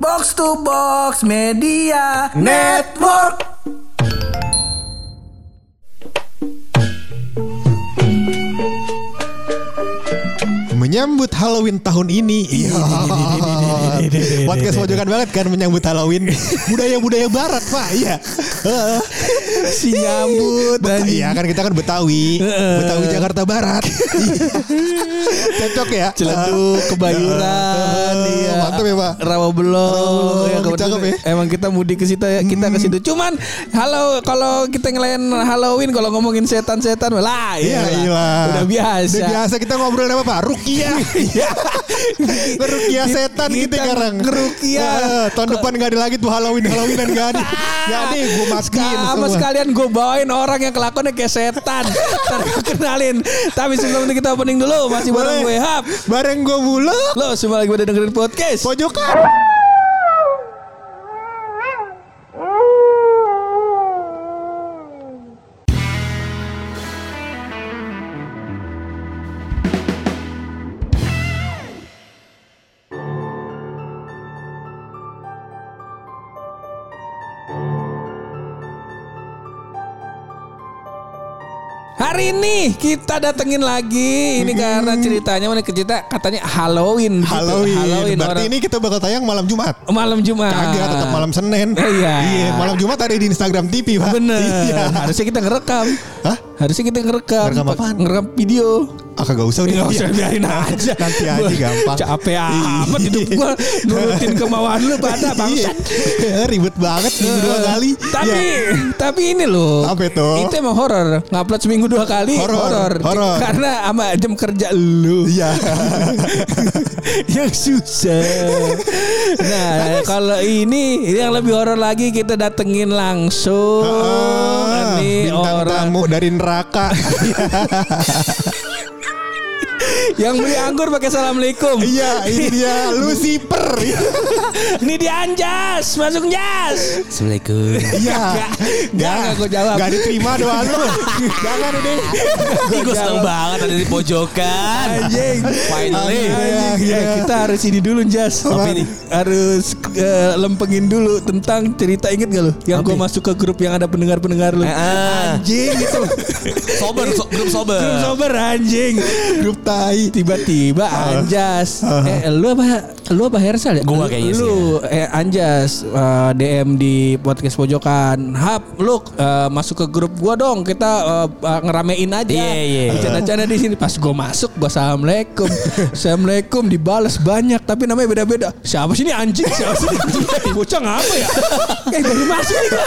Box to Box Media Network. Menyambut Halloween tahun ini. Iya. Podcast pojokan banget kan menyambut Halloween. Budaya-budaya barat, Pak. Iya. Si nyambut. Iya kan kita kan Betawi. Betawi Jakarta Barat. Cocok ya. Celeduk, Kebayuran, iya. Mantap ya, Pak. Rawa Belong. Belong, Ya, cakep ya. Emang kita mudik ke situ ya, kita ke situ. Cuman halo kalau kita ngelayan Halloween kalau ngomongin setan-setan lah Iya, iya. Udah biasa. Udah biasa kita ngobrol apa, Pak? Rukia. Iya. Rukia setan kita Kita sekarang. ngerukia. Eh, tahun depan gak ada lagi tuh Halloween Halloweenan gak ada. Gak ada, gue matiin Sama semua. Sekalian gue bawain orang yang kelakuannya kayak setan. Ntar gue kenalin. Tapi sebelum itu kita opening dulu. Masih bareng gue Hap. Bareng gue buluk. Lo semua lagi pada dengerin podcast. Pojokan. Hari ini kita datengin lagi. Ini karena ceritanya mana cerita katanya Halloween. gitu. Halloween. Berarti orang- ini kita bakal tayang malam Jumat. malam Jumat. Kagak tetap malam Senin. Oh, iya. Iya, malam Jumat ada di Instagram TV, Pak. Bener. Iya. Harusnya kita ngerekam. Hah? Harusnya kita ngerekam. Ngerekam apaan? Ngerekam video. Ah, kagak usah udah. Nggak usah biarin aja. Nanti aja gampang. Capek amat hidup gua nurutin kemauan lu pada bangsat. Iya, Ribet banget seminggu dua kali. Tapi Ya. tapi ini loh. Apa itu? Itu emang horor. Ngupload seminggu dua kali Horor, horor. horor. Karena sama jam kerja lu. Iya. yang susah. Nah, kalau ini yang lebih horor lagi kita datengin langsung. Ini bintang orang tamu dari neraka neraka. yang beli anggur pakai assalamualaikum. Iya, ini dia Lucifer. ini dia Anjas, masuk Jas. Assalamualaikum. Iya. Enggak, enggak gue jawab. Gak diterima doa lu. Jangan ini. Gue seneng banget ada di pojokan. Anjing. Finally. Iya, Anjing. Eh, kita harus ini dulu Jas. Apa ini? Harus eh, lempengin dulu tentang cerita inget gak lu? Yang gue masuk ke grup yang ada pendengar-pendengar lu. Eh, ah. Anjing itu. Sober, so- grup sober. Grup sober anjing. Grup tai. Tiba-tiba Anjas. Eh lu apa lu apa Hersal ya? Gua kayaknya sih, Lu eh Anjas eh, DM di podcast pojokan. Hap, lu eh, masuk ke grup gua dong. Kita eh, eh, ngeramein aja. Iya, iya. Bercanda-canda di sini. Pas gua masuk, gua assalamualaikum. assalamualaikum dibalas banyak tapi namanya beda-beda. Siapa sih ini anjing? Siapa sih ini? Bocah ngapa ya? eh baru masuk nih gua.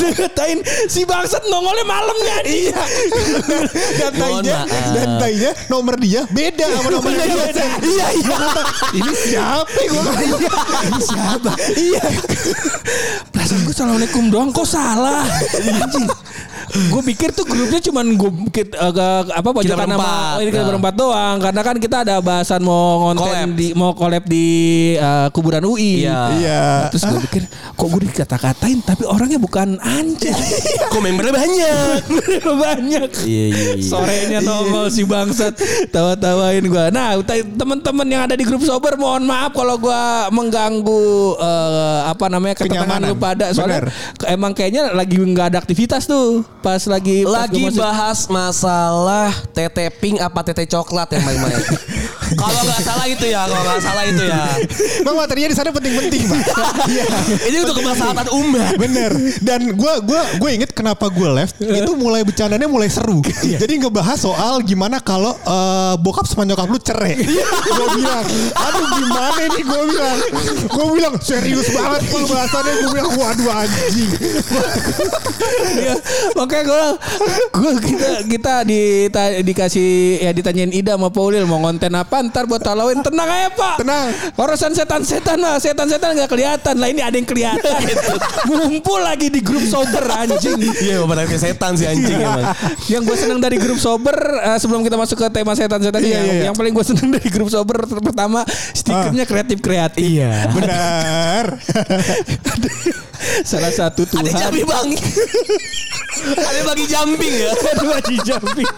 Dikatain si bangsat nongolnya malam nih. Iya. Dan tainya, dan tainya nomor dia beda sama nomor dia. Iya, iya. Ini siapa gua? Ini siapa? Iya. Perasaan gue assalamualaikum doang kok salah. Anjing. Gue pikir tuh grupnya cuman gue apa pojokan berempat. nama ini kita Nah. berempat doang karena kan kita ada bahasan mau ngonten Collab. di mau collab di eh, kuburan UI. Iya. Iya. Terus gue pikir kok gue dikata-katain tapi orangnya bukan anjing. Kok membernya banyak. Banyak. Iya, iya, iya. Sorenya nongol si bangsat tawa-tawain gua. Nah, teman-teman yang ada di grup sober mohon maaf kalau gua mengganggu eh, apa namanya ketenangan Kenyamanan. lu pada soalnya Bener. emang kayaknya lagi nggak ada aktivitas tuh pas lagi pas Lagi masuk- bahas masalah tete pink apa tete coklat yang main-main. Kalau nggak salah itu ya, kalau nggak salah itu ya. Bang materinya di sana penting-penting, Pak. Iya. Ini untuk kemaslahatan umat. Bener. Dan gue gua gue inget kenapa gue left itu mulai bercandanya mulai seru. Jadi ngebahas soal gimana kalau eh, bokap sama nyokap lu cerai. gue bilang, aduh gimana ini gue bilang. Gue bilang serius banget kalau bahasannya gue bilang waduh anjing. Iya, makanya gue gue kita kita dita- dikasih ya ditanyain Ida sama Paulil mau konten apa ntar buat Halloween tenang aja pak Tenang. urusan setan-setan mah setan-setan nggak kelihatan lah ini ada yang kelihatan ngumpul lagi di grup sober anjing Iya, benar kayak setan sih anjing emang. yang gue seneng dari grup sober eh, sebelum kita masuk ke tema setan-setan Iya, yang, iya, iya. yang paling gue seneng dari grup sober pertama stikernya kreatif kreatif Iya. Benar. salah satu Ada Tuhan jambi bang. Ada bagi jumping ya. Ada bagi jumping.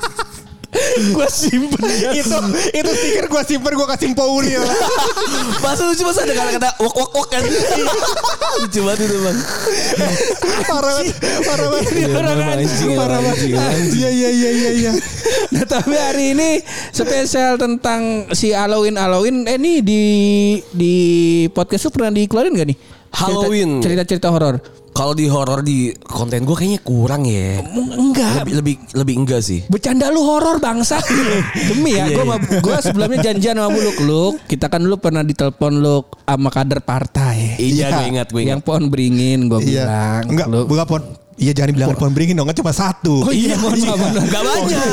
gue simpen itu itu stiker gue simpen gue kasih Pauli Masa lucu masa ada kata-kata wok wok wok kan. lucu banget itu bang. parah banget parah banget orang memang anjing, anjing, parah banget anjing, anjing. iya iya iya iya iya Nah tapi hari ini spesial tentang si Halloween Halloween. Eh nih di di podcast lu pernah dikeluarin gak nih? Cerita- Halloween. Cerita-cerita horor. Kalau di horor di konten gue kayaknya kurang ya. Enggak. Lebih lebih lebih enggak sih. Bercanda lu horor bangsat Demi ya Gue gua sebelumnya janjian sama Luk Luk Kita kan dulu pernah ditelepon Luk Sama kader partai Iya, gue ingat, gue Yang pohon beringin Gue iya bilang enggak Luk. bukan pon Iya jangan dibilang pohon beringin dong kan cuma satu. Oh iya, mohon maaf, mohon maaf. Gak banyak.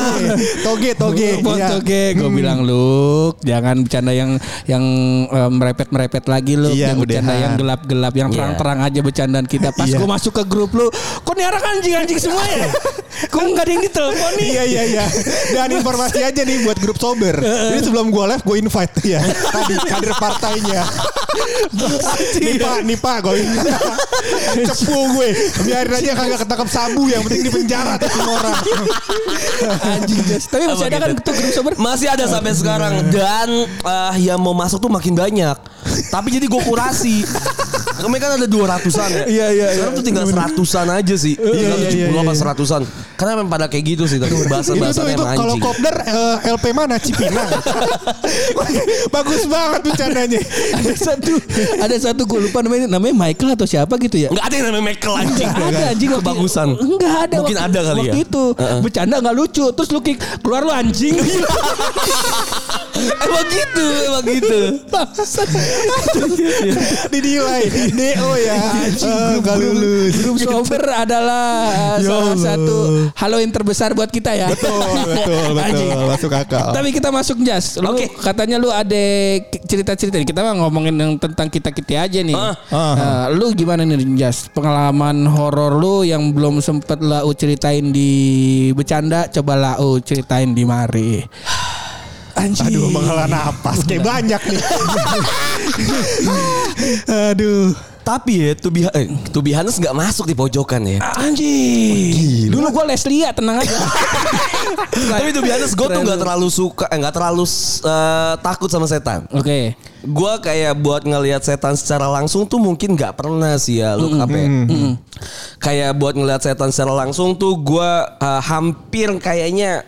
Toge toge. Pohon iya. toge Gue bilang Luk Jangan bercanda yang Yang eh, merepet-merepet lagi Luk Iya, Yang bercanda yang gelap-gelap Yang Iya. terang-terang aja bercandaan kita Pas Iya. gue masuk ke grup lu Kok nih orang anjing-anjing semua ya Kok gak ada yang ditelepon nih Iya iya iya. Dan informasi aja nih buat grup sober. Jadi sebelum gue live gue invite ya. Tadi kader partainya. nih pak, nih pak gue cepu gue. Biarin aja kagak ketangkep sabu yang penting di penjara tuh semua orang. Anjing Jas. Tapi masih Apa ada kan gitu? tuh grup sober Masih ada sampai sekarang dan eh, yang mau masuk tuh makin banyak. Tapi jadi gue kurasi. Kemarin kan ada 200-an ya. Iya, iya, Sekarang iya. tuh tinggal seratusan aja sih. Tinggal iya, iya, 70 apa iya. seratusan. Karena memang pada kayak gitu sih. Tapi Itu tuh bahasa-bahasanya itu emang kalau anjing. kopdar eh, LP mana Cipinang. Bagus banget bercandanya. ada satu ada satu gue lupa namanya namanya Michael atau siapa gitu ya Enggak ada yang namanya Michael anjing. Ada anjing Kebagusan. Enggak ada Mungkin waktu, ada kali waktu ya. itu bercanda nggak lucu terus lu kick keluar lu anjing emang gitu, emang gitu. Didilai DO ya. Eh, Gak lulus. grup sober adalah uh, Ya salah satu Halloween terbesar buat kita ya Betul betul Anjing. betul. Masuk akal. Tapi kita masuk jas. Lu Oke. katanya lu ada cerita-cerita nih. Kita mah ngomongin yang tentang kita-kita aja nih. Ah. Nah, lu gimana nih Jas? Pengalaman horor lu yang belum sempet lau ceritain di bercanda coba lau ceritain di mari. Anjing. Aduh menghela napas kayak banyak nih. Aduh. Tapi ya, to be, eh, to be honest nggak masuk di pojokan ya. Anjing. Dulu gue Leslie tenang aja. Tapi to be honest gue tuh nggak terlalu suka, eh, nggak terlalu eh, takut sama setan. Oke. Gue kayak buat ngelihat setan secara langsung tuh mungkin nggak pernah sih ya lu apa ya? Kayak buat ngelihat setan secara langsung tuh gue eh, hampir kayaknya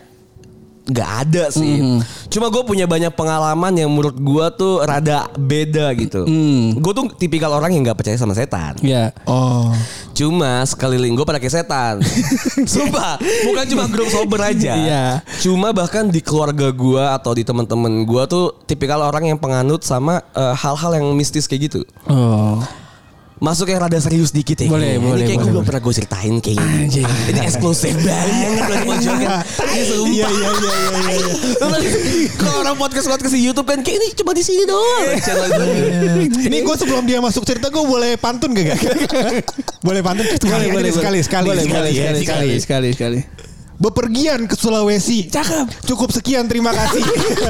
nggak ada sih. Cuma gue punya banyak pengalaman yang menurut gue tuh rada beda gitu. Gue tuh tipikal orang yang nggak percaya sama setan. Ya. Oh. Cuma sekeliling gue pada kayak setan. Sumpah, bukan cuma grup sober aja. Iya. Cuma bahkan di keluarga gue atau di teman-teman gue tuh tipikal orang yang penganut sama eh, hal-hal yang mistis kayak gitu. Oh. Masuk yang rada serius dikit ya. Boleh, Ini boleh, kayak gue boleh, belum pernah gue ceritain kayak ini. Ini eksklusif banget buat pojokan. Ini sumpah. Iya iya iya iya iya. Kalau orang podcast podcast di YouTube kan kayak ini cuma di sini doang. Gue. Ini gue sebelum dia masuk cerita gue boleh pantun gak? boleh pantun aja deh, sekali sekali boleh, sekali, boleh, sekali, sekali, sekali, sekali. Bepergian ke Sulawesi. Cakep. Cukup sekian terima kasih.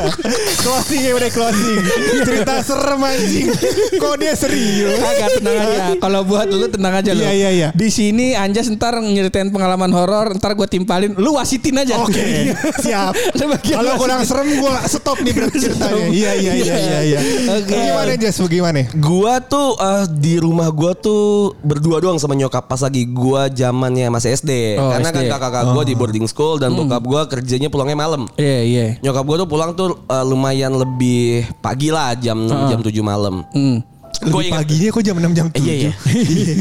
closing ya udah closing. Cerita serem anjing. Kok dia serius? Agak tenang aja. Kalau buat lu tenang aja lu. Iya, iya, iya. Di sini Anjas ntar nyeritain pengalaman horor, ntar gue timpalin. Lu wasitin aja. Oke, siap. Lu bagian Kalau kurang serem gue stop nih berarti ceritanya. Iya iya iya iya iya. Oke. Gimana Jas? Bagaimana? Gua tuh eh, di rumah gua tuh berdua doang sama nyokap pas lagi gua zamannya masih SD. Oh, Karena kan SD. kakak-kakak gua di boarding school dan bokap gua kerjanya pulangnya malam. Iya, iya. Nyokap gua tuh pulang tuh eh, lumayan lebih pagi lah jam 6 jam 7 malam. Hmm. Gua Lebih ingat- paginya kok jam 6 jam 7. Iya, iya.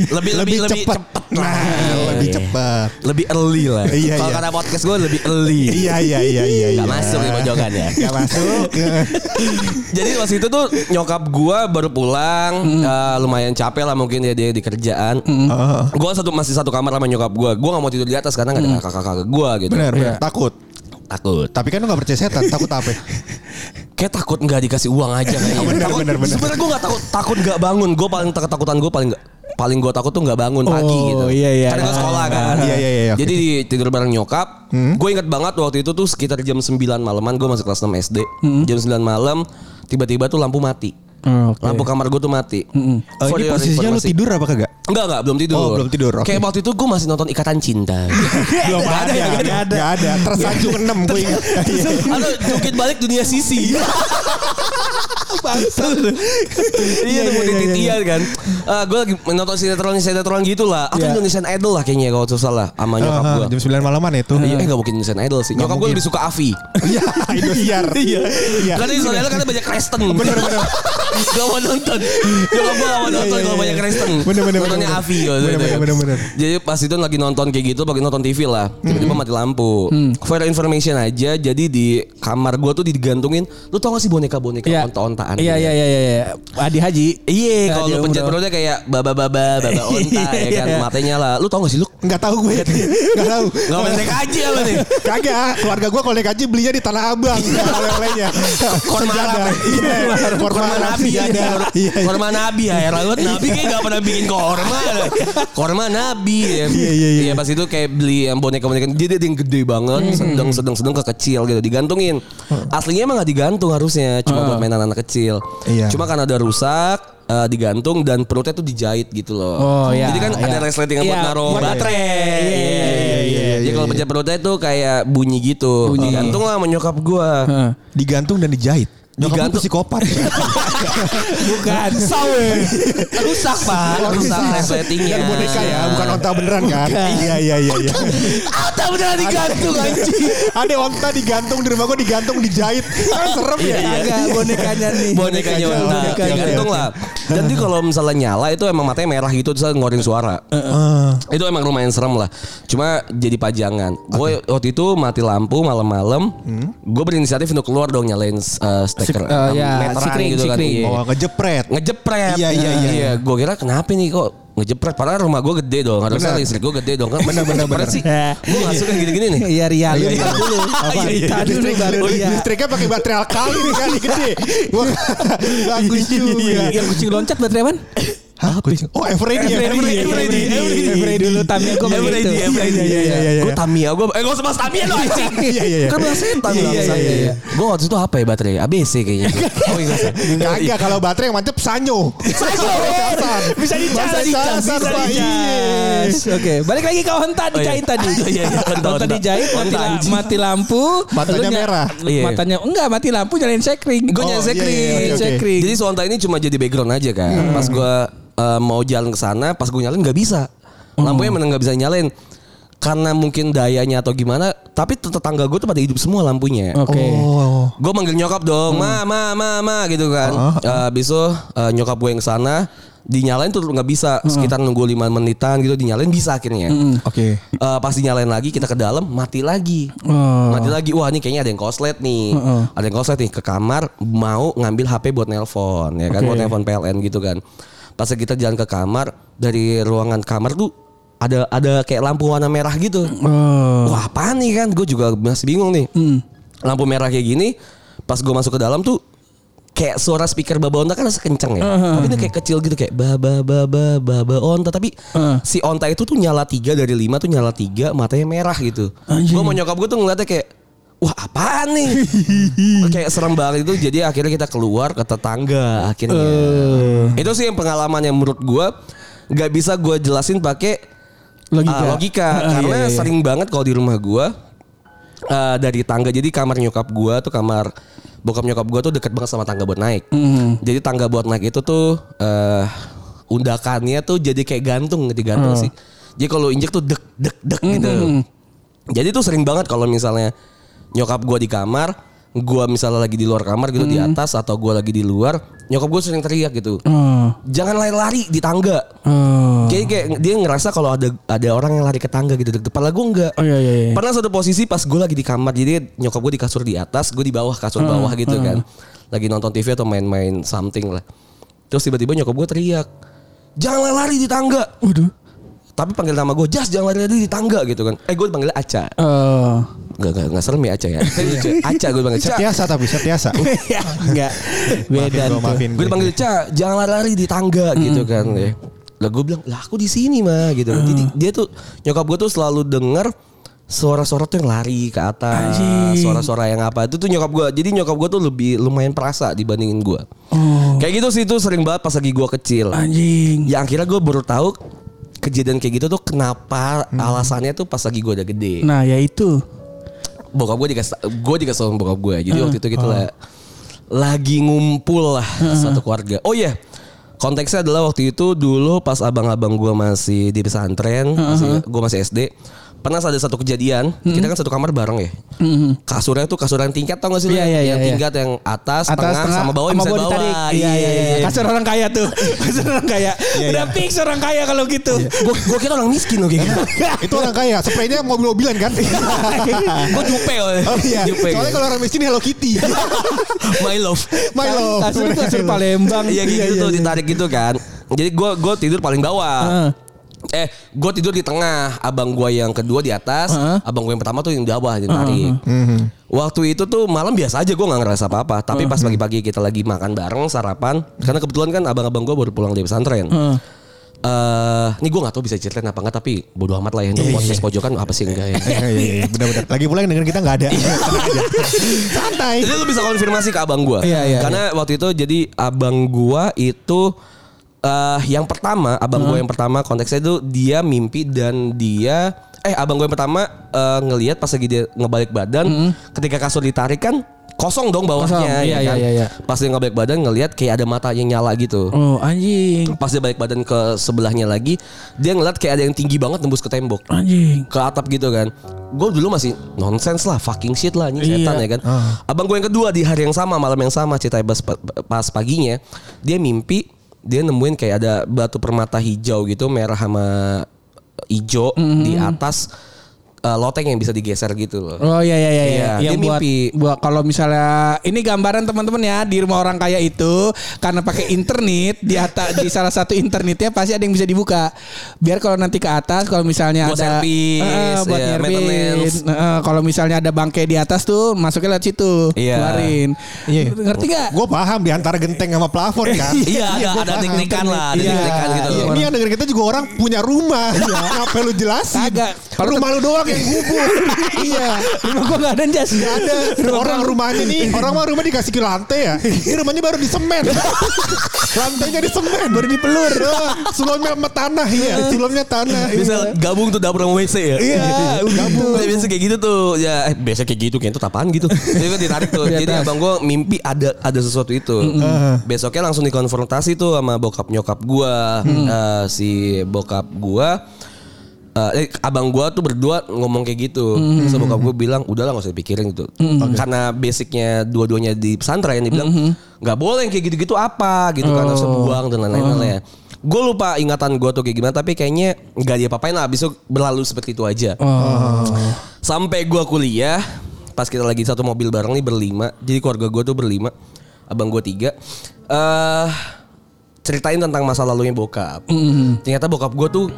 lebih lebih lebih cepat. cepet Nah, lah. lebih cepat. Lebih early lah. Iya, Kalau iya. kata podcast gua lebih early. Iya iya iya iya. Gak iya. masuk di pojokan ya. Gak masuk. Jadi waktu itu tuh nyokap gua baru pulang, eh, lumayan capek lah mungkin ya dia di kerjaan. Oh, Gua satu masih satu kamar sama nyokap gua. Gua nggak mau tidur di atas karena nggak ada kakak-kakak gua gitu. Benar benar. Takut. Takut. Tapi kan lu gak percaya setan. Takut apa? Kayak takut nggak dikasih uang aja kayaknya. Benar, Takut- benar, benar. Sebenarnya gua nggak takut takut nggak bangun. Gua paling ketakutan gua paling nggak paling gue takut tuh nggak bangun pagi Oh, gitu. iya, iya. Karena gue sekolah kan. Iya, iya, iya, oke. Jadi di tidur bareng nyokap. Gue inget banget waktu itu tuh sekitar jam 9 malaman gue masuk kelas 6 SD. Jam 9 malam tiba-tiba tuh lampu mati. Oh, oke. Oh, Lampu kamar gue tuh mati. ini For your posisinya lu tidur apa kagak? Enggak enggak belum tidur. Oh, belum tidur, oke. Kayak waktu itu gue masih nonton Ikatan Cinta. Belum ada, ya, nggak ada, nggak ada. Tersanjung enam gue ingat. Iya. Atau jungkit balik dunia sisi. iya tuh iya, titian kan. gue lagi nonton sinetron sinetron gitu lah. Atau Iya. Indonesian Idol lah kayaknya kalau nggak salah sama nyokap Ah, gue. Jam 9 malaman itu. Iya, eh gak mungkin Indonesian Idol sih. Nyokap gue lebih suka Avi. Iya, Indosiar. Iya. Iya. Karena Indonesian Idol kan banyak Kristen. Bener bener. Gak mau nonton. Nyokap gue gak mau nonton iya, kalau iya. banyak Kristen. Bener, bener, Nontonnya. Avi. Bener, bener, bener. Jadi pas itu lagi nonton kayak gitu, lagi nonton TV lah. Tiba-tiba mati lampu. For your information aja, jadi di kamar gue tuh digantungin. Lu tau gak sih boneka-boneka Iya. Onta-ontaan? Iya iya iya iya. Adi Haji. Iya, kalau lu pencet perutnya kayak baba-baba, baba onta ya kan. Iya. Matanya lah. Lu tau gak sih lu? Enggak tahu gue. Enggak tahu. Gak boleh naik haji apa nih? Kagak, keluarga gue kalau naik haji belinya di Tanah Abang oleh-olehnya. Korma Sejadah. Arab. Iya, korma Korma Nabi ya. sejadah. Iya. iya. Korma Nabi ya. Banget Nabi kayak gak pernah bikin korma. Korma Nabi ya. Iya, iya, iya. pas itu kayak beli yang boneka-boneka. Jadi ada yang gede banget. Sedang, sedang, sedang ke kecil gitu. Digantungin. Aslinya emang gak digantung harusnya. Cuma buat mainan anak kecil. Iya. Cuma karena ada rusak. Eh, digantung dan perutnya tuh dijahit gitu loh. Oh, iya, Jadi kan iya. ada resleting buat Iya, naruh buat- baterai. Iya, iya, iya, Jadi kalau pencet perutnya itu kayak bunyi gitu. Digantung lah sama nyokap gua. Heeh. Digantung dan dijahit. Nyokap Digantung. gue psikopat. Bukan. Sawe. Rusak pak. Rusak resletingnya. Dan boneka ya, bukan onta beneran kan? Iya, iya, iya. iya. Ada beneran digantung anjing. Ada onta digantung di rumah gue digantung dijahit. Kan serem ya. Agak bonekanya nih. Bonekanya onta. Digantung lah. Dan dia kalau misalnya nyala itu emang matanya merah gitu terus ngeluarin suara. Itu emang lumayan serem lah. Cuma jadi pajangan. Gue waktu itu mati lampu malam-malam. Gue berinisiatif untuk keluar dong nyalain uh, steker. eh, ya, meteran sikring, gitu kan. sikring. Iya. Oh, ngejepret. ngejepret. Iya, iya, iya. iya. Gue kira kenapa nih kok ngejepret. Padahal rumah gue gede dong. Harusnya listrik gue gede dong. Kan Benar, benar, benar. sih. Gue gak suka gini-gini nih. Iya Ria lu Iya, iya. ntar dulu. Apa? Iya, iya, Listrik, dulu baru Ria. listriknya pakai baterai alkali nih kan gede. Bagus juga. Yang kucing loncat baterai apaan? Hah, kucing? Oh, Everready, Everready, Everready, Everready, Everready dulu Tamiya gue Everready, begitu. Everready. Iya, iya, iya, iya. Gue Tamiya gue eh gak usah bahas Tamiya lo anjing. Iya, iya, iya. Kan bahas setan Iya, iya, iya, iya. Gue waktu itu apa ya baterai? ABC kayaknya. Oh iya. Kagak kalau baterai yang mantep sanyo. Bisa dicas, Bisa dicas, bisa Pak. dicas. Oke, balik lagi ke Honta dijahit tadi. Oh, iya, iya, Honta, Honta Honta. dijahit, mati, Honta, lampu, Matanya merah. Iya. Matanya enggak mati lampu nyalain sekring. Gue Oh, nyalain iya, sekring. iya, iya. Jadi Sonta ini cuma jadi background aja kan. Pas gue eh, mau jalan ke sana, pas gue nyalain nggak bisa. Hmm. Lampunya memang nggak bisa nyalain. Karena mungkin dayanya atau gimana, tapi tetangga gue tuh pada hidup semua lampunya. Oke. Oh. Gue manggil nyokap dong, ma, ma, ma, ma gitu kan. Itu eh, nyokap gue yang sana dinyalain tuh nggak bisa. Sekitar nunggu lima menitan gitu dinyalain bisa akhirnya. Oke. Eh, pas dinyalain lagi kita ke dalam mati lagi. Oh. Mati lagi. Wah, ini kayaknya ada yang koslet nih. Ada yang koslet nih ke kamar mau ngambil HP buat nelpon ya kan, Oke. buat nelpon PLN gitu kan. Pas kita jalan ke kamar dari ruangan kamar tuh ada ada kayak lampu warna merah gitu. Oh. Wah, apa nih kan? Gue juga masih bingung nih. Lampu merah kayak gini, pas gue masuk ke dalam tuh kayak suara speaker baba onta kan rasa kenceng ya. Tapi ini kayak kecil gitu kayak baba baba baba onta. Tapi Uh. si onta itu tuh nyala tiga dari lima tuh nyala tiga, matanya merah gitu. Gue mau nyokap gue tuh ngeliatnya kayak Wah apaan nih Kayak serem banget itu Jadi akhirnya kita keluar ke tetangga Akhirnya Itu sih yang pengalaman yang menurut gue Gak bisa gue jelasin pakai Logika. Ah, logika Ah, karena iya, iya. sering banget kalau di rumah gua eh, dari tangga jadi kamar nyokap gua tuh kamar bokap nyokap gua tuh deket banget sama tangga buat naik. Hmm. Jadi tangga buat naik itu tuh eh undakannya tuh jadi kayak gantung gitu gantung Hmm. sih. Jadi kalau injek tuh dek dek dek gitu. Jadi tuh sering banget kalau misalnya nyokap gua di kamar, gua misalnya lagi di luar kamar gitu di atas atau gua lagi di luar, nyokap gua sering teriak gitu. Oh. Jangan lari-lari di tangga. Oh. Jadi kayak dia ngerasa kalau ada ada orang yang lari ke tangga gitu deket depan lagu enggak. Oh iya iya. iya. Pernah satu posisi pas gue lagi di kamar jadi nyokap gue di kasur di atas, gue di bawah kasur bawah gitu kan. Lagi nonton TV atau main-main something lah. Terus tiba-tiba nyokap gue teriak, jangan lari di tangga. Waduh. Tapi panggil nama gue, Jas jangan lari di tangga gitu kan. Eh gue panggilnya Aca. Oh. Gak, gak, gak serem ya Aca ya. Aca gue panggil Ca. Setiasa tapi setiasa. enggak. Beda Maafin Gue dipanggil Ca, jangan lari-lari di tangga gitu kan. ya. Lah gue bilang, lah aku di sini mah gitu. Jadi dia tuh nyokap gue tuh selalu denger suara-suara tuh yang lari ke atas, suara-suara yang apa itu tuh nyokap gue. Jadi nyokap gue tuh lebih lumayan perasa dibandingin gue. Oh. Kayak gitu sih itu sering banget pas lagi gue kecil. Anjing. Ya akhirnya gue baru tahu kejadian kayak gitu tuh kenapa alasannya tuh pas lagi gue udah gede. Nah, ya itu. bokap gue dikasih gue dikasih sama bokap gue jadi waktu itu kita lah lagi ngumpul lah satu keluarga. Oh iya. Konteksnya adalah waktu itu dulu pas abang-abang gue masih di pesantren masih, gue masih SD pernah ada satu kejadian kita kan satu kamar bareng ya kasurnya tuh kasur yang tingkat tau gak sih lu? Iya, iya, yang iya, iya. tingkat yang atas, Atas tengah, tengah, sama bawah sama bisa bawah bawah ditarik. Iya, iya, iya. Kasur orang kaya tuh. Kasur orang kaya. Udah fix orang kaya kalau gitu. gue gue kira orang miskin loh kayak gitu Itu orang kaya, spraynya mobil-mobilan kan? gue jupe Oh iya. jupe Soalnya kalau orang miskin Hello Kitty. my love My love. Kasur kasur Palembang. Iya gitu tuh ditarik gitu kan. Jadi gue gue tidur paling bawah. Heeh. Eh, gue tidur di tengah, abang gue yang kedua di atas, Heeh. abang gue yang pertama tuh yang di bawah ditarik. Waktu itu tuh malam biasa aja gue nggak ngerasa apa-apa, tapi pas pagi-pagi kita lagi makan bareng sarapan, karena kebetulan kan abang-abang gue baru pulang dari pesantren. Heeh. Eh, ini gue nggak tahu bisa ceritain apa enggak, tapi bodo amat lah ya. Untuk podcast pojokan apa sih enggak ya? Iya, iya, iya, benar-benar. Lagi pula yang dengerin kita nggak ada. Santai. Jadi lu bisa konfirmasi ke abang gua. Iya, iya, Karena waktu itu jadi abang gua itu eh yang pertama, abang gua yang pertama konteksnya itu dia mimpi dan dia eh abang gua yang pertama eh, ngelihat pas lagi dia ngebalik badan ketika kasur ditarik kan kosong dong bawahnya Kosong, iya, ya kan. iya, iya. Pas dia ngebalik badan ngelihat kayak ada matanya nyala gitu. Oh, anjing. Pas dia balik badan ke sebelahnya lagi, dia ngeliat kayak ada yang tinggi banget nembus ke tembok Anjing. ke atap gitu kan. Gue dulu masih nonsens lah, fucking shit lah ini setan Iya. ya kan. Abang gue yang kedua di hari yang sama, malam yang sama ceritanya pas, pas paginya dia mimpi dia nemuin kayak ada batu permata hijau gitu, merah sama hijau di atas eh, loteng yang bisa digeser gitu loh. Oh iya iya iya, iya. Iya, Yang dia buat mimpi. buat kalau misalnya ini gambaran teman-teman ya di rumah orang kaya itu karena pakai internet di atas di salah satu internetnya pasti ada yang bisa dibuka. Biar kalau nanti ke atas kalau misalnya Buat ada servis, Eh, buat ya, nyervis. maintenance. Eh, kalau misalnya ada bangkai di atas tuh masuknya lewat situ. Iya. Keluarin. Iya. Ngerti gak? Gue paham di antara genteng sama plafon kan. Iya, ada ada teknikan lah, ada Iya. teknikan gitu. Iya, ini yang denger kita juga orang punya rumah. Ngapain lu jelasin? Kagak. Kalau rumah lu doang yang gubuk. iya. Rumah gua gak ada jas. Gak ada orang rumahnya nih orang mah rumah dikasih ke lantai ya ini rumahnya baru di semen lantainya di semen baru dipelur sulamnya sama tanah iya sulamnya tanah Bisa gabung tuh dapur sama WC ya? Iya, gabung. Ya, biasa kayak gitu tuh. Ya, eh, biasa kayak gitu kayak itu apaan gitu. Jadi kan ditarik tuh. Di Jadi abang gue mimpi ada ada sesuatu itu. Besoknya langsung dikonfrontasi tuh sama bokap nyokap gua Eh, si bokap gua eh, eh, abang gua tuh berdua ngomong kayak gitu. Terus bokap gua bilang, udahlah nggak usah dipikirin gitu. Karena basicnya dua-duanya di pesantren, dia bilang nggak boleh yang kayak gitu-gitu apa gitu karena harus buang dan lain-lain. Gue lupa ingatan gue tuh kayak gimana, tapi kayaknya nggak dia apain lah. Abis itu berlalu seperti itu aja. Oh. Sampai gua kuliah, pas kita lagi satu mobil bareng nih berlima. Jadi keluarga gua tuh berlima, abang gua tiga. eh ceritain tentang masa lalunya bokap. Ternyata bokap gua tuh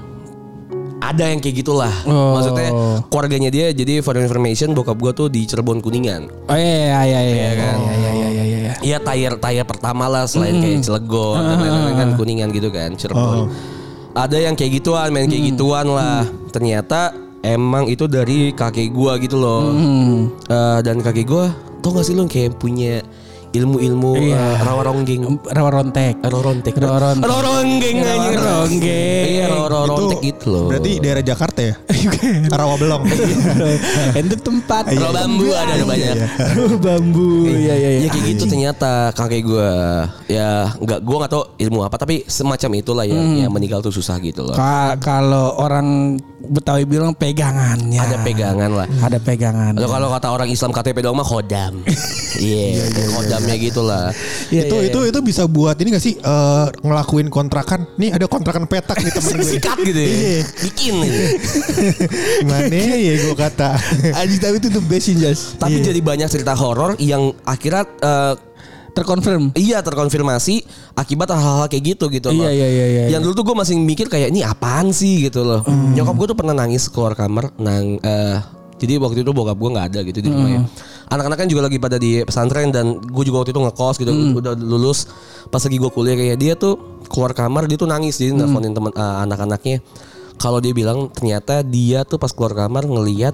ada yang kayak gitulah. Oh. Maksudnya keluarganya dia jadi for information bokap gua tuh di Cirebon Kuningan. Oh iya iya iya iya kan? iya iya iya iya iya. Iya tayar tayar pertama lah selain kayak Cilegon dan lain-lain kan Kuningan gitu kan Cirebon. Ada yang kayak gituan, main kayak gituan lah. Ternyata emang itu dari kakek gua gitu loh. Eh, dan kakek gua tau gak sih lu kayak punya ilmu-ilmu Iya. eh, rawa ronggeng. Rawa rontek. Rawa rontek. Rawa rontek. Rawa ronggeng Rawa anjing. ronggeng. Iya, rawa rawa rontek gitu loh. berarti daerah Jakarta ya Rawa Belong Itu tempat. Rawa bambu ada ada banyak. Rawa bambu. Iya iya Ya iya. kayak gitu ternyata kakek gue ya nggak gue nggak tahu ilmu apa tapi semacam itulah ya yang meninggal tuh susah gitu loh. Ka- Kalau orang Betawi bilang pegangannya. Ada pegangan lah. Ada pegangan. Atau kalau kata orang Islam KTP doang mah khodam. Iya, khodamnya gitu lah. Iya, itu iya, itu itu bisa buat ini gak sih eh, ngelakuin kontrakan nih ada kontrakan petak nih temen gue Sikat gitu ya. Iya. Bikin gitu. mana ya gue kata Anjing tapi itu the best Jas. Tapi jadi banyak cerita horor yang akhirnya eh, Terkonfirm. Iya terkonfirmasi akibat hal-hal kayak gitu gitu loh. Iya, iya, iya, iya, Yang dulu tuh gue masih mikir kayak ini apaan sih gitu loh. Nyokap gue tuh pernah nangis keluar kamar nang eh, jadi waktu itu bokap gue nggak ada gitu di rumah ya. Anak-anak kan juga lagi pada di pesantren dan gue juga waktu itu ngekos gitu udah lulus. Pas lagi gue kuliah kayak dia tuh keluar kamar dia tuh nangis jadi nelfonin teman eh, anak-anaknya. Kalau dia bilang ternyata dia tuh pas keluar kamar ngelihat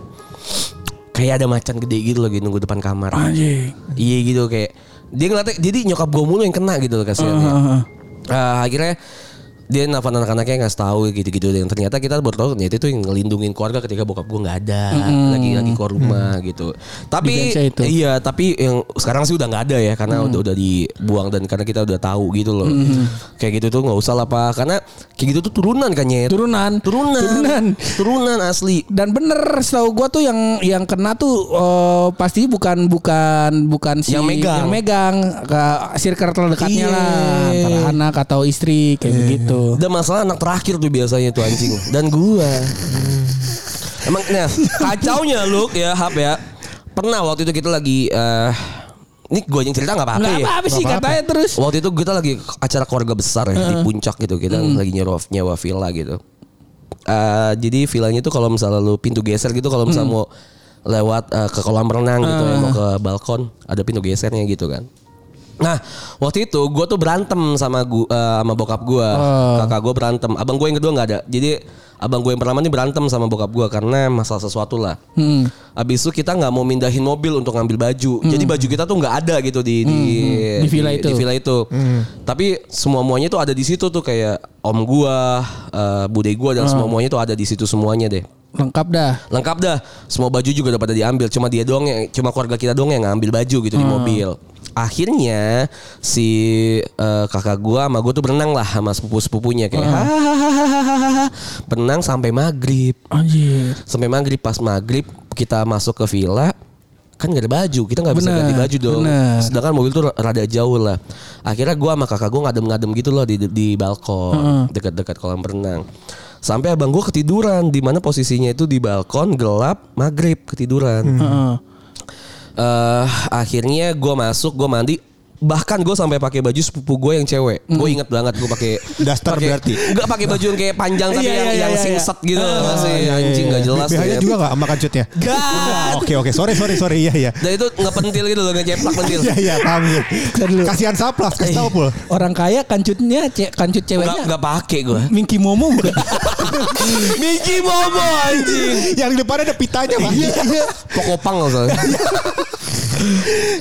kayak ada macan gede gitu lagi nunggu depan kamar. Anjing. Iya gitu kayak Dia ngeliatnya jadi nyokap gue mulu yang kena gitu loh kasihan. Heeh. Eh, akhirnya dia nelfon anak-anaknya ngasih tahu gitu-gitu dan ternyata kita baru tahu ternyata itu yang ngelindungin keluarga ketika bokap gue nggak ada lagi lagi keluar rumah gitu tapi Defense-nya itu. iya tapi yang sekarang sih udah nggak ada ya karena udah udah dibuang dan karena kita udah tahu gitu loh kayak gitu tuh nggak usah lah pak karena kayak gitu tuh turunan kan Nyet. Turunan. turunan Turunan. turunan asli Dan bener setahu gua tuh yang yang kena tuh eh, pasti bukan bukan bukan si Yang megang. yang megang ke circle terdekatnya Iya. lah antara anak atau istri kayak begitu. Dan masalah anak terakhir tuh biasanya tuh anjing dan gua. Emang nah kacaunya lu ya Hap ya. Pernah waktu itu kita lagi eh ini gue yang cerita nggak apa-apa ya. apa-apa sih katanya terus. Waktu itu kita lagi acara keluarga besar ya di puncak gitu kita lagi nyewa nyewa villa gitu. Eh jadi villanya tuh kalau misalnya lu pintu geser gitu kalau misalnya mau lewat eh, ke kolam renang gitu ya mau ke balkon ada pintu gesernya gitu kan. Nah waktu itu gue tuh berantem sama gua, eh, sama bokap gue, kakak gue berantem, abang gue yang kedua nggak ada. Jadi abang gue yang pertama ini berantem sama bokap gue karena masalah sesuatu lah. Hmm. Abis itu kita nggak mau mindahin mobil untuk ngambil baju. Jadi baju kita tuh nggak ada gitu di di, Di villa itu. Di villa itu. Tapi semua muanya tuh ada di situ tuh kayak om gua, eh, bude gua dan semua muanya tuh ada di situ semuanya deh. Lengkap dah. Lengkap dah. Semua baju juga udah pada diambil. Cuma dia doang yang cuma keluarga kita doang yang ngambil baju gitu di mobil. Akhirnya si eh, kakak gua sama gua tuh berenang lah sama sepupu-sepupunya kayak hahaha. Berenang sampai maghrib Anjir. sampai maghrib pas maghrib kita masuk ke villa kan gak ada baju kita nggak bisa ganti baju dong bener. sedangkan mobil tuh rada jauh lah akhirnya gua sama kakak gua ngadem-ngadem gitu loh di di balkon dekat-dekat kolam renang sampai abang gua ketiduran di mana posisinya itu di balkon gelap maghrib ketiduran Heeh. eh akhirnya gue masuk gue mandi bahkan gue sampai pakai baju sepupu gue yang cewek gue inget banget gue pakai Daster pakai- berarti? nggak pakai baju yang kayak panjang tapi Iya, yang iya, yang iya, iya. singset gitu Ah, masih iya, iya, anjing iya. nggak jelas BH-nya ya. juga nggak sama kancutnya? Oke oke sorry sorry sorry iya iya. Dan itu ngepentil gitu loh ngeceplak pentil. Iya iya paham gue. dulu. Kasihan saplas kasih tau pul. Orang kaya kancutnya ce, kancut ceweknya enggak pakai gue. Minky Momo bukan? Miki Momo anjing. Yang di depan ada pitanya pak. Iya. Pokopang soalnya.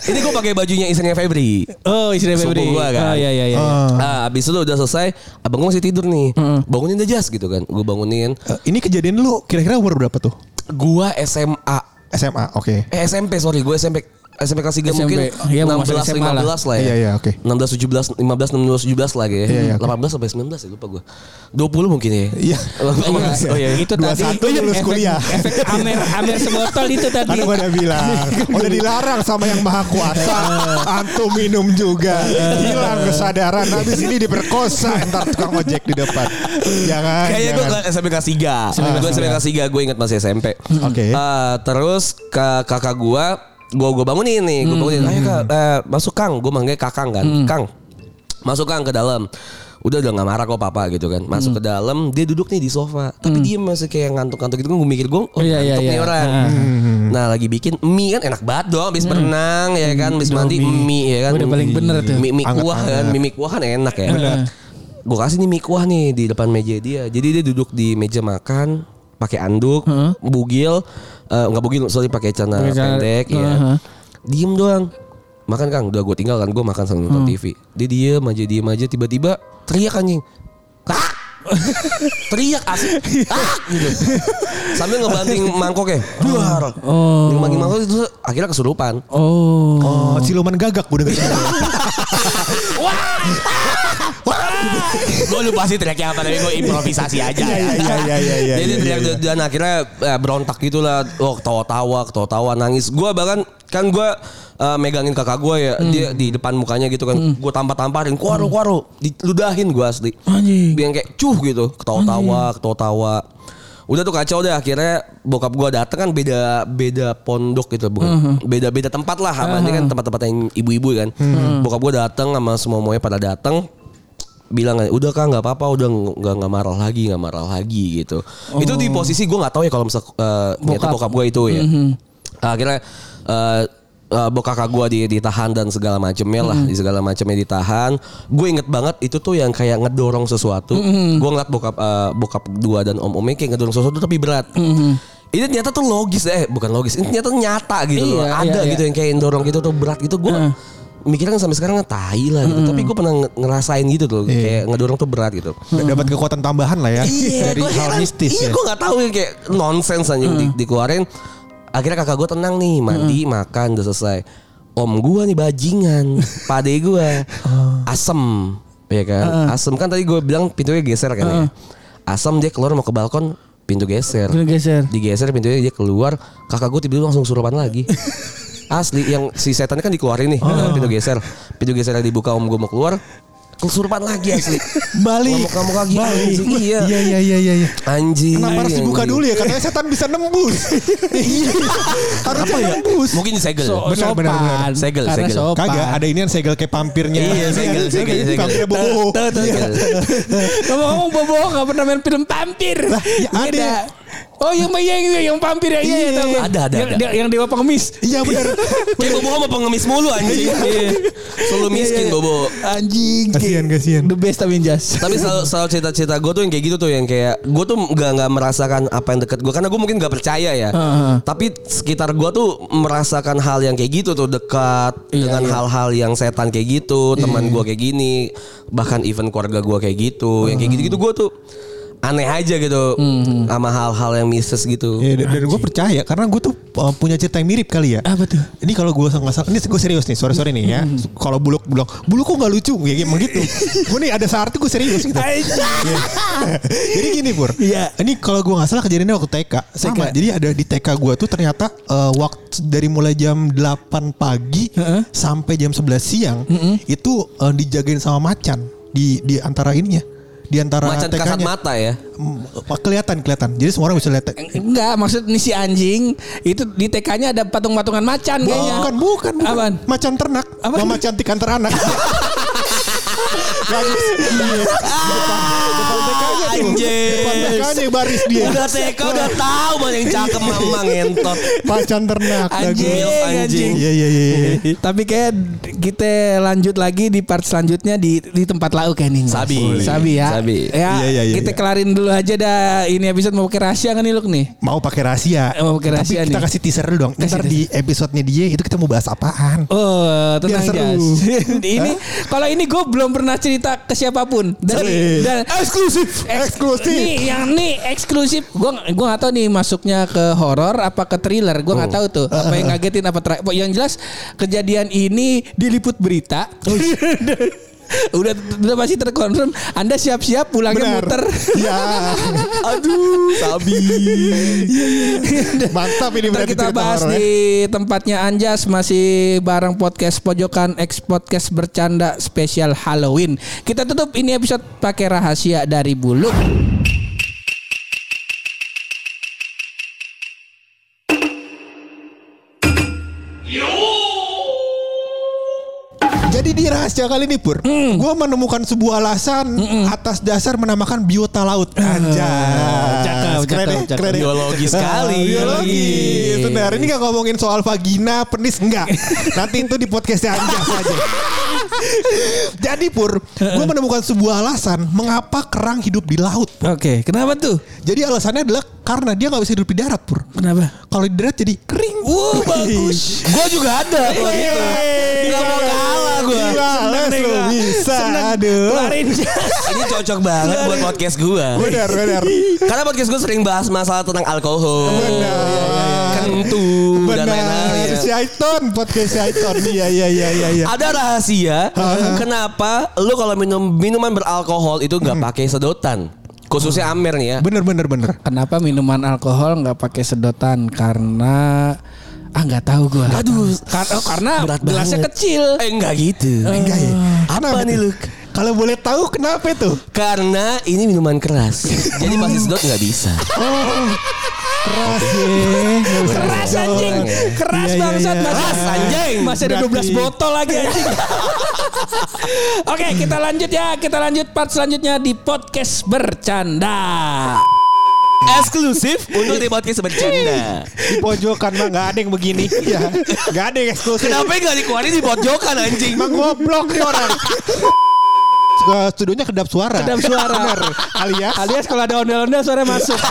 Ini gue pakai bajunya istrinya Febri. Oh, istri Sepupu Febri. gua kan. Oh, iya iya iya. Ah. Nah, abis itu udah selesai, abang gue masih tidur nih. Bangunin aja jas gitu kan. Gue bangunin. Eh, Ini kejadian lu kira-kira umur berapa tuh? Gua SMA. SMA oke. Eh SMP sorry, gue SMP SMP kelas 3 SMP. mungkin Iya, mau 16 masuk SMA 15 lah, lah. ya. Iya, iya, oke. 16 17 15 16 17 lagi ya. Iya, iya, oke. 18 sampai 19 ya lupa gue. 20 mungkin ya. Iya. Oh iya. itu tadi satu lulus efek, kuliah. efek Amer Amer sebotol itu tadi. Kan gue udah bilang Udah dilarang sama yang maha kuasa Antum minum juga Hilang kesadaran Habis ini diperkosa Ntar tukang ojek di depan Jangan Kayaknya gue. SMP kelas 3 Ah, Gue SMP iya. kelas 3 Gue ingat masih SMP Oke. Eh, Terus ke kakak gue Gue gue bangunin nih Gue bangunin. Ayo kak. Eh, Masuk Kang. Gue manggil kakang kan. Kang. Masuk Kang ke dalam. Udah udah gak marah kok papa gitu kan. Masuk ke dalam Dia duduk nih di sofa. Tapi dia masih kayak ngantuk-ngantuk gitu Gue mikir gue Oh Iya, iya, ngantuk nih iya. orang. Nah lagi bikin mie kan. Enak banget dong Habis berenang ya kan. Habis mandi mie ya kan. Udah paling bener tuh. Mie, mie kuah kan. Mie, mie kuah kan enak ya. Gue kasih nih mie kuah nih di depan meja dia. Jadi dia duduk di meja makan pakai anduk, bugil, eh, nggak bugil, sorry pakai celana pendek ya. Heeh. Diem doang. Makan Kang, udah gue tinggal kan gue makan sambil nonton TV. Dia diem aja diem aja tiba-tiba teriak anjing. Ah! Teriak asik ah gitu sambil ngebanting mangkok ya duar Oh. ngebanting mangkok itu akhirnya kesurupan Oh. Oh siluman gagak gue denger gue lupa sih teriaknya apa tapi gue improvisasi aja Iya iya iya iya iya Jadi iya, teriak iya. dan akhirnya eh, berontak gitu lah. Oh ketawa-tawa, ketawa-tawa, nangis. Gue bahkan kan gue eh, megangin kakak gue ya, dia di depan mukanya gitu kan. Gue tampar-tamparin, kuaru kuaru, diludahin gue asli. Anjing. Dia yang kayak cuh gitu, ketawa-tawa, ketawa-tawa. Udah tuh kacau deh akhirnya bokap gue dateng kan beda beda pondok gitu bukan? Beda beda tempat lah apa ini kan tempat-tempat yang ibu-ibu kan. Bokap gue dateng sama semua semuanya pada dateng. Bilang udah kak nggak apa-apa udah nggak nggak marah lagi nggak marah lagi gitu. Itu di posisi gue nggak tahu ya kalau misal ternyata Bokap. bokap gue itu ya. Akhirnya eh eh, bokap kakak gue di, ditahan dan segala macamnya lah di segala macamnya ditahan. Gue inget banget itu tuh yang kayak ngedorong sesuatu. Gue ngeliat bokap eh, bokap dua dan om omnya kayak ngedorong sesuatu tapi berat. Ini ternyata tuh logis eh bukan logis. Ini ternyata nyata gitu loh. Iya, ada iya, gitu iya. yang kayak dorong gitu tuh berat gitu. Gue mikirnya kan sampai sekarang tai lah gitu. Tapi gue pernah nge- ngerasain gitu tuh, kayak ngedorong tuh berat gitu. Dapat kekuatan tambahan lah ya dari gua hal mistis Iya, ya. gue nggak tahu yang kayak nonsens aja di, dikeluarin. Akhirnya kakak gue tenang nih, mandi, makan, udah selesai. Om gue nih bajingan, pade gue, asem, ya kan? Asem kan tadi gue bilang pintunya geser kan ya. Asem dia keluar mau ke balkon, pintu geser. Pintu geser. Digeser pintunya dia keluar, kakak gue tiba-tiba langsung surupan lagi. Asli yang si setannya kan dikeluarin nih, pintu geser. Pintu geser dibuka om gue mau keluar, kesurupan lagi asli. Balik. Ngamuk-ngamuk lagi anjing. Iya. Iya iya iya iya. iya. Anjing. Kenapa harus dibuka dulu ya? Katanya setan bisa nembus. Iya. Harusnya nembus. Mungkin disegel. So, Benar, benar, benar. Segel, Karena segel. sopan. Kagak, ada ini yang segel kayak pampirnya. Iya, segel, segel, segel. Pampirnya bobo. Tuh, tuh, Segel. Ngomong-ngomong Bobo gak pernah main film vampir. Lah, ya ada. Oh yang yang yang, yang vampir ya, iya, iya, Iya. tahu. Ada, ada, yang, ada. Yang, yang dewa pengemis. Iya benar. Kayak Bobo sama pengemis mulu anjing. Iya. Selalu miskin Bobo. Anjing. Kasihan, kasihan. The best tapi jas. Tapi selalu, selalu cerita-cerita gue tuh yang kayak gitu tuh yang kayak gue tuh nggak nggak merasakan apa yang deket gue karena gue mungkin nggak percaya ya. Heeh. Tapi sekitar gue tuh merasakan hal yang kayak gitu tuh dekat Iya, dengan iya. hal-hal yang setan kayak gitu, teman gue kayak gini, bahkan event keluarga gue kayak gitu, yang kayak gitu-gitu gue tuh aneh aja gitu Hmm. sama hal-hal yang mistis gitu. Iya, dan, gue percaya karena gue tuh uh, punya cerita yang mirip kali ya. Apa tuh? Ini kalau gue nggak salah, ini gue serius nih, sore sore nih ya. Kalau buluk buluk, buluk kok nggak lucu, ya emang gitu. gue nih ada saat gue serius gitu. Iya. Jadi gini pur, Iya. ini kalau gue nggak salah kejadiannya waktu TK. Sama, TK. jadi ada di TK gue tuh ternyata uh, waktu dari mulai jam 8 pagi Heeh. sampai jam 11 siang itu uh, dijagain sama macan di di antara ininya, di antara Macan kasat mata ya. Mm, kelihatan kelihatan. Jadi semua orang bisa lihat. Enggak, maksud nih si anjing itu di TK-nya ada patung-patungan macan kayaknya. Bukan, bukan, bukan. Apaan? Macan ternak. Apa? Mama cantik antar anak. Bagus. Iya. Depan TK-nya tuh. Anjing. Depan TK-nya baris dia. Udah TK udah tahu mana yang cakep mama ngentot. Macan ternak. Anjing, bagus. anjing. Iya, iya, iya. iya. Tapi kayak kita lanjut lagi di part selanjutnya di di tempat lauk kayak nih. Sabi. Sabi ya. Sabi. Ya, Iya, iya, iya, kita iya. kelarin dulu aja dah ini episode mau pakai rahasia kan nih Luk nih. Mau pakai rahasia. Eh, mau pakai rahasia Tapi kita kasih teaser dulu dong. Ntar Kasih di episode-nya dia itu kita mau bahas apaan. Oh, tenang. Jas. ini kalau ini gue belum pernah cerita ke siapa pun dari Boleh. dan Eksklusif. Eks- Eksklusif. Nih yang nih eksklusif. Gue gua nggak tahu nih masuknya ke horor apa ke thriller. Gue Oh. nggak tahu tuh apa yang ngagetin apa terakhir. Yang jelas kejadian ini diliput berita. udah udah pasti terkonfirm. Anda siap-siap pulangnya Benar. muter. Ya. Aduh, sabi. Mantap ini berarti kita bahas horor ya. di tempatnya Anjas masih bareng podcast pojokan ex podcast bercanda spesial Halloween. Kita tutup ini episode pakai rahasia dari Buluk. Jadi di rahasia kali ini Pur, Hmm. gue menemukan sebuah alasan atas dasar menamakan biota laut. Anjay, Ah, Cakep, keren ya, cakep, cakep. keren ya. Biologi Ah, sekali. biologi. Benar, ini gak ngomongin soal vagina, penis, enggak. Nanti itu di podcastnya Anjas aja. Jadi Pur, gue menemukan sebuah alasan mengapa kerang hidup di laut. Oke, kenapa tuh? Jadi alasannya adalah karena dia nggak bisa hidup di darat Pur. Kenapa? Kalau di darat jadi kering. Wow, bagus. Gue juga ada gitu. Gak mau kalah gue. Males nih bisa. Seneng. Aduh. Ini cocok banget buat podcast gue. Benar, benar. Karena podcast gue sering bahas masalah tentang alkohol, Benar. kentu dan lain-lain. Benar. Syaiton podcast Syaiton. Iya iya iya iya iya. Ada rahasia kenapa lu kalau minum minuman beralkohol itu nggak pakai sedotan, khususnya Amer nih ya. Bener bener bener. Kenapa minuman alkohol nggak pakai sedotan? Karena ah nggak tahu gue. Aduh, Karena, oh, karena berat gelasnya banget. kecil. Eh enggak gitu. Enggak ya. Apa Kenapa nih tuh? lu? Kalau boleh tahu kenapa itu? Karena ini minuman keras. Jadi pasti sedot nggak bisa. Keras ya. Keras anjing, keras Iya, iya, bangsat iya. masih Keras, anjing. Masih ada Berarti- 12 botol lagi anjing. Oke, kita lanjut ya. Kita lanjut part selanjutnya di podcast bercanda. Eksklusif untuk di podcast bercanda. Di pojokan mah nggak ada yang begini. Ya. Nggak ada yang eksklusif. Kenapa nggak dikeluarin di pojokan anjing? Emang goblok nih orang. Studionya kedap suara. Kedap suara. Bener. Alias Alias kalau ada ondel-ondel suara masuk.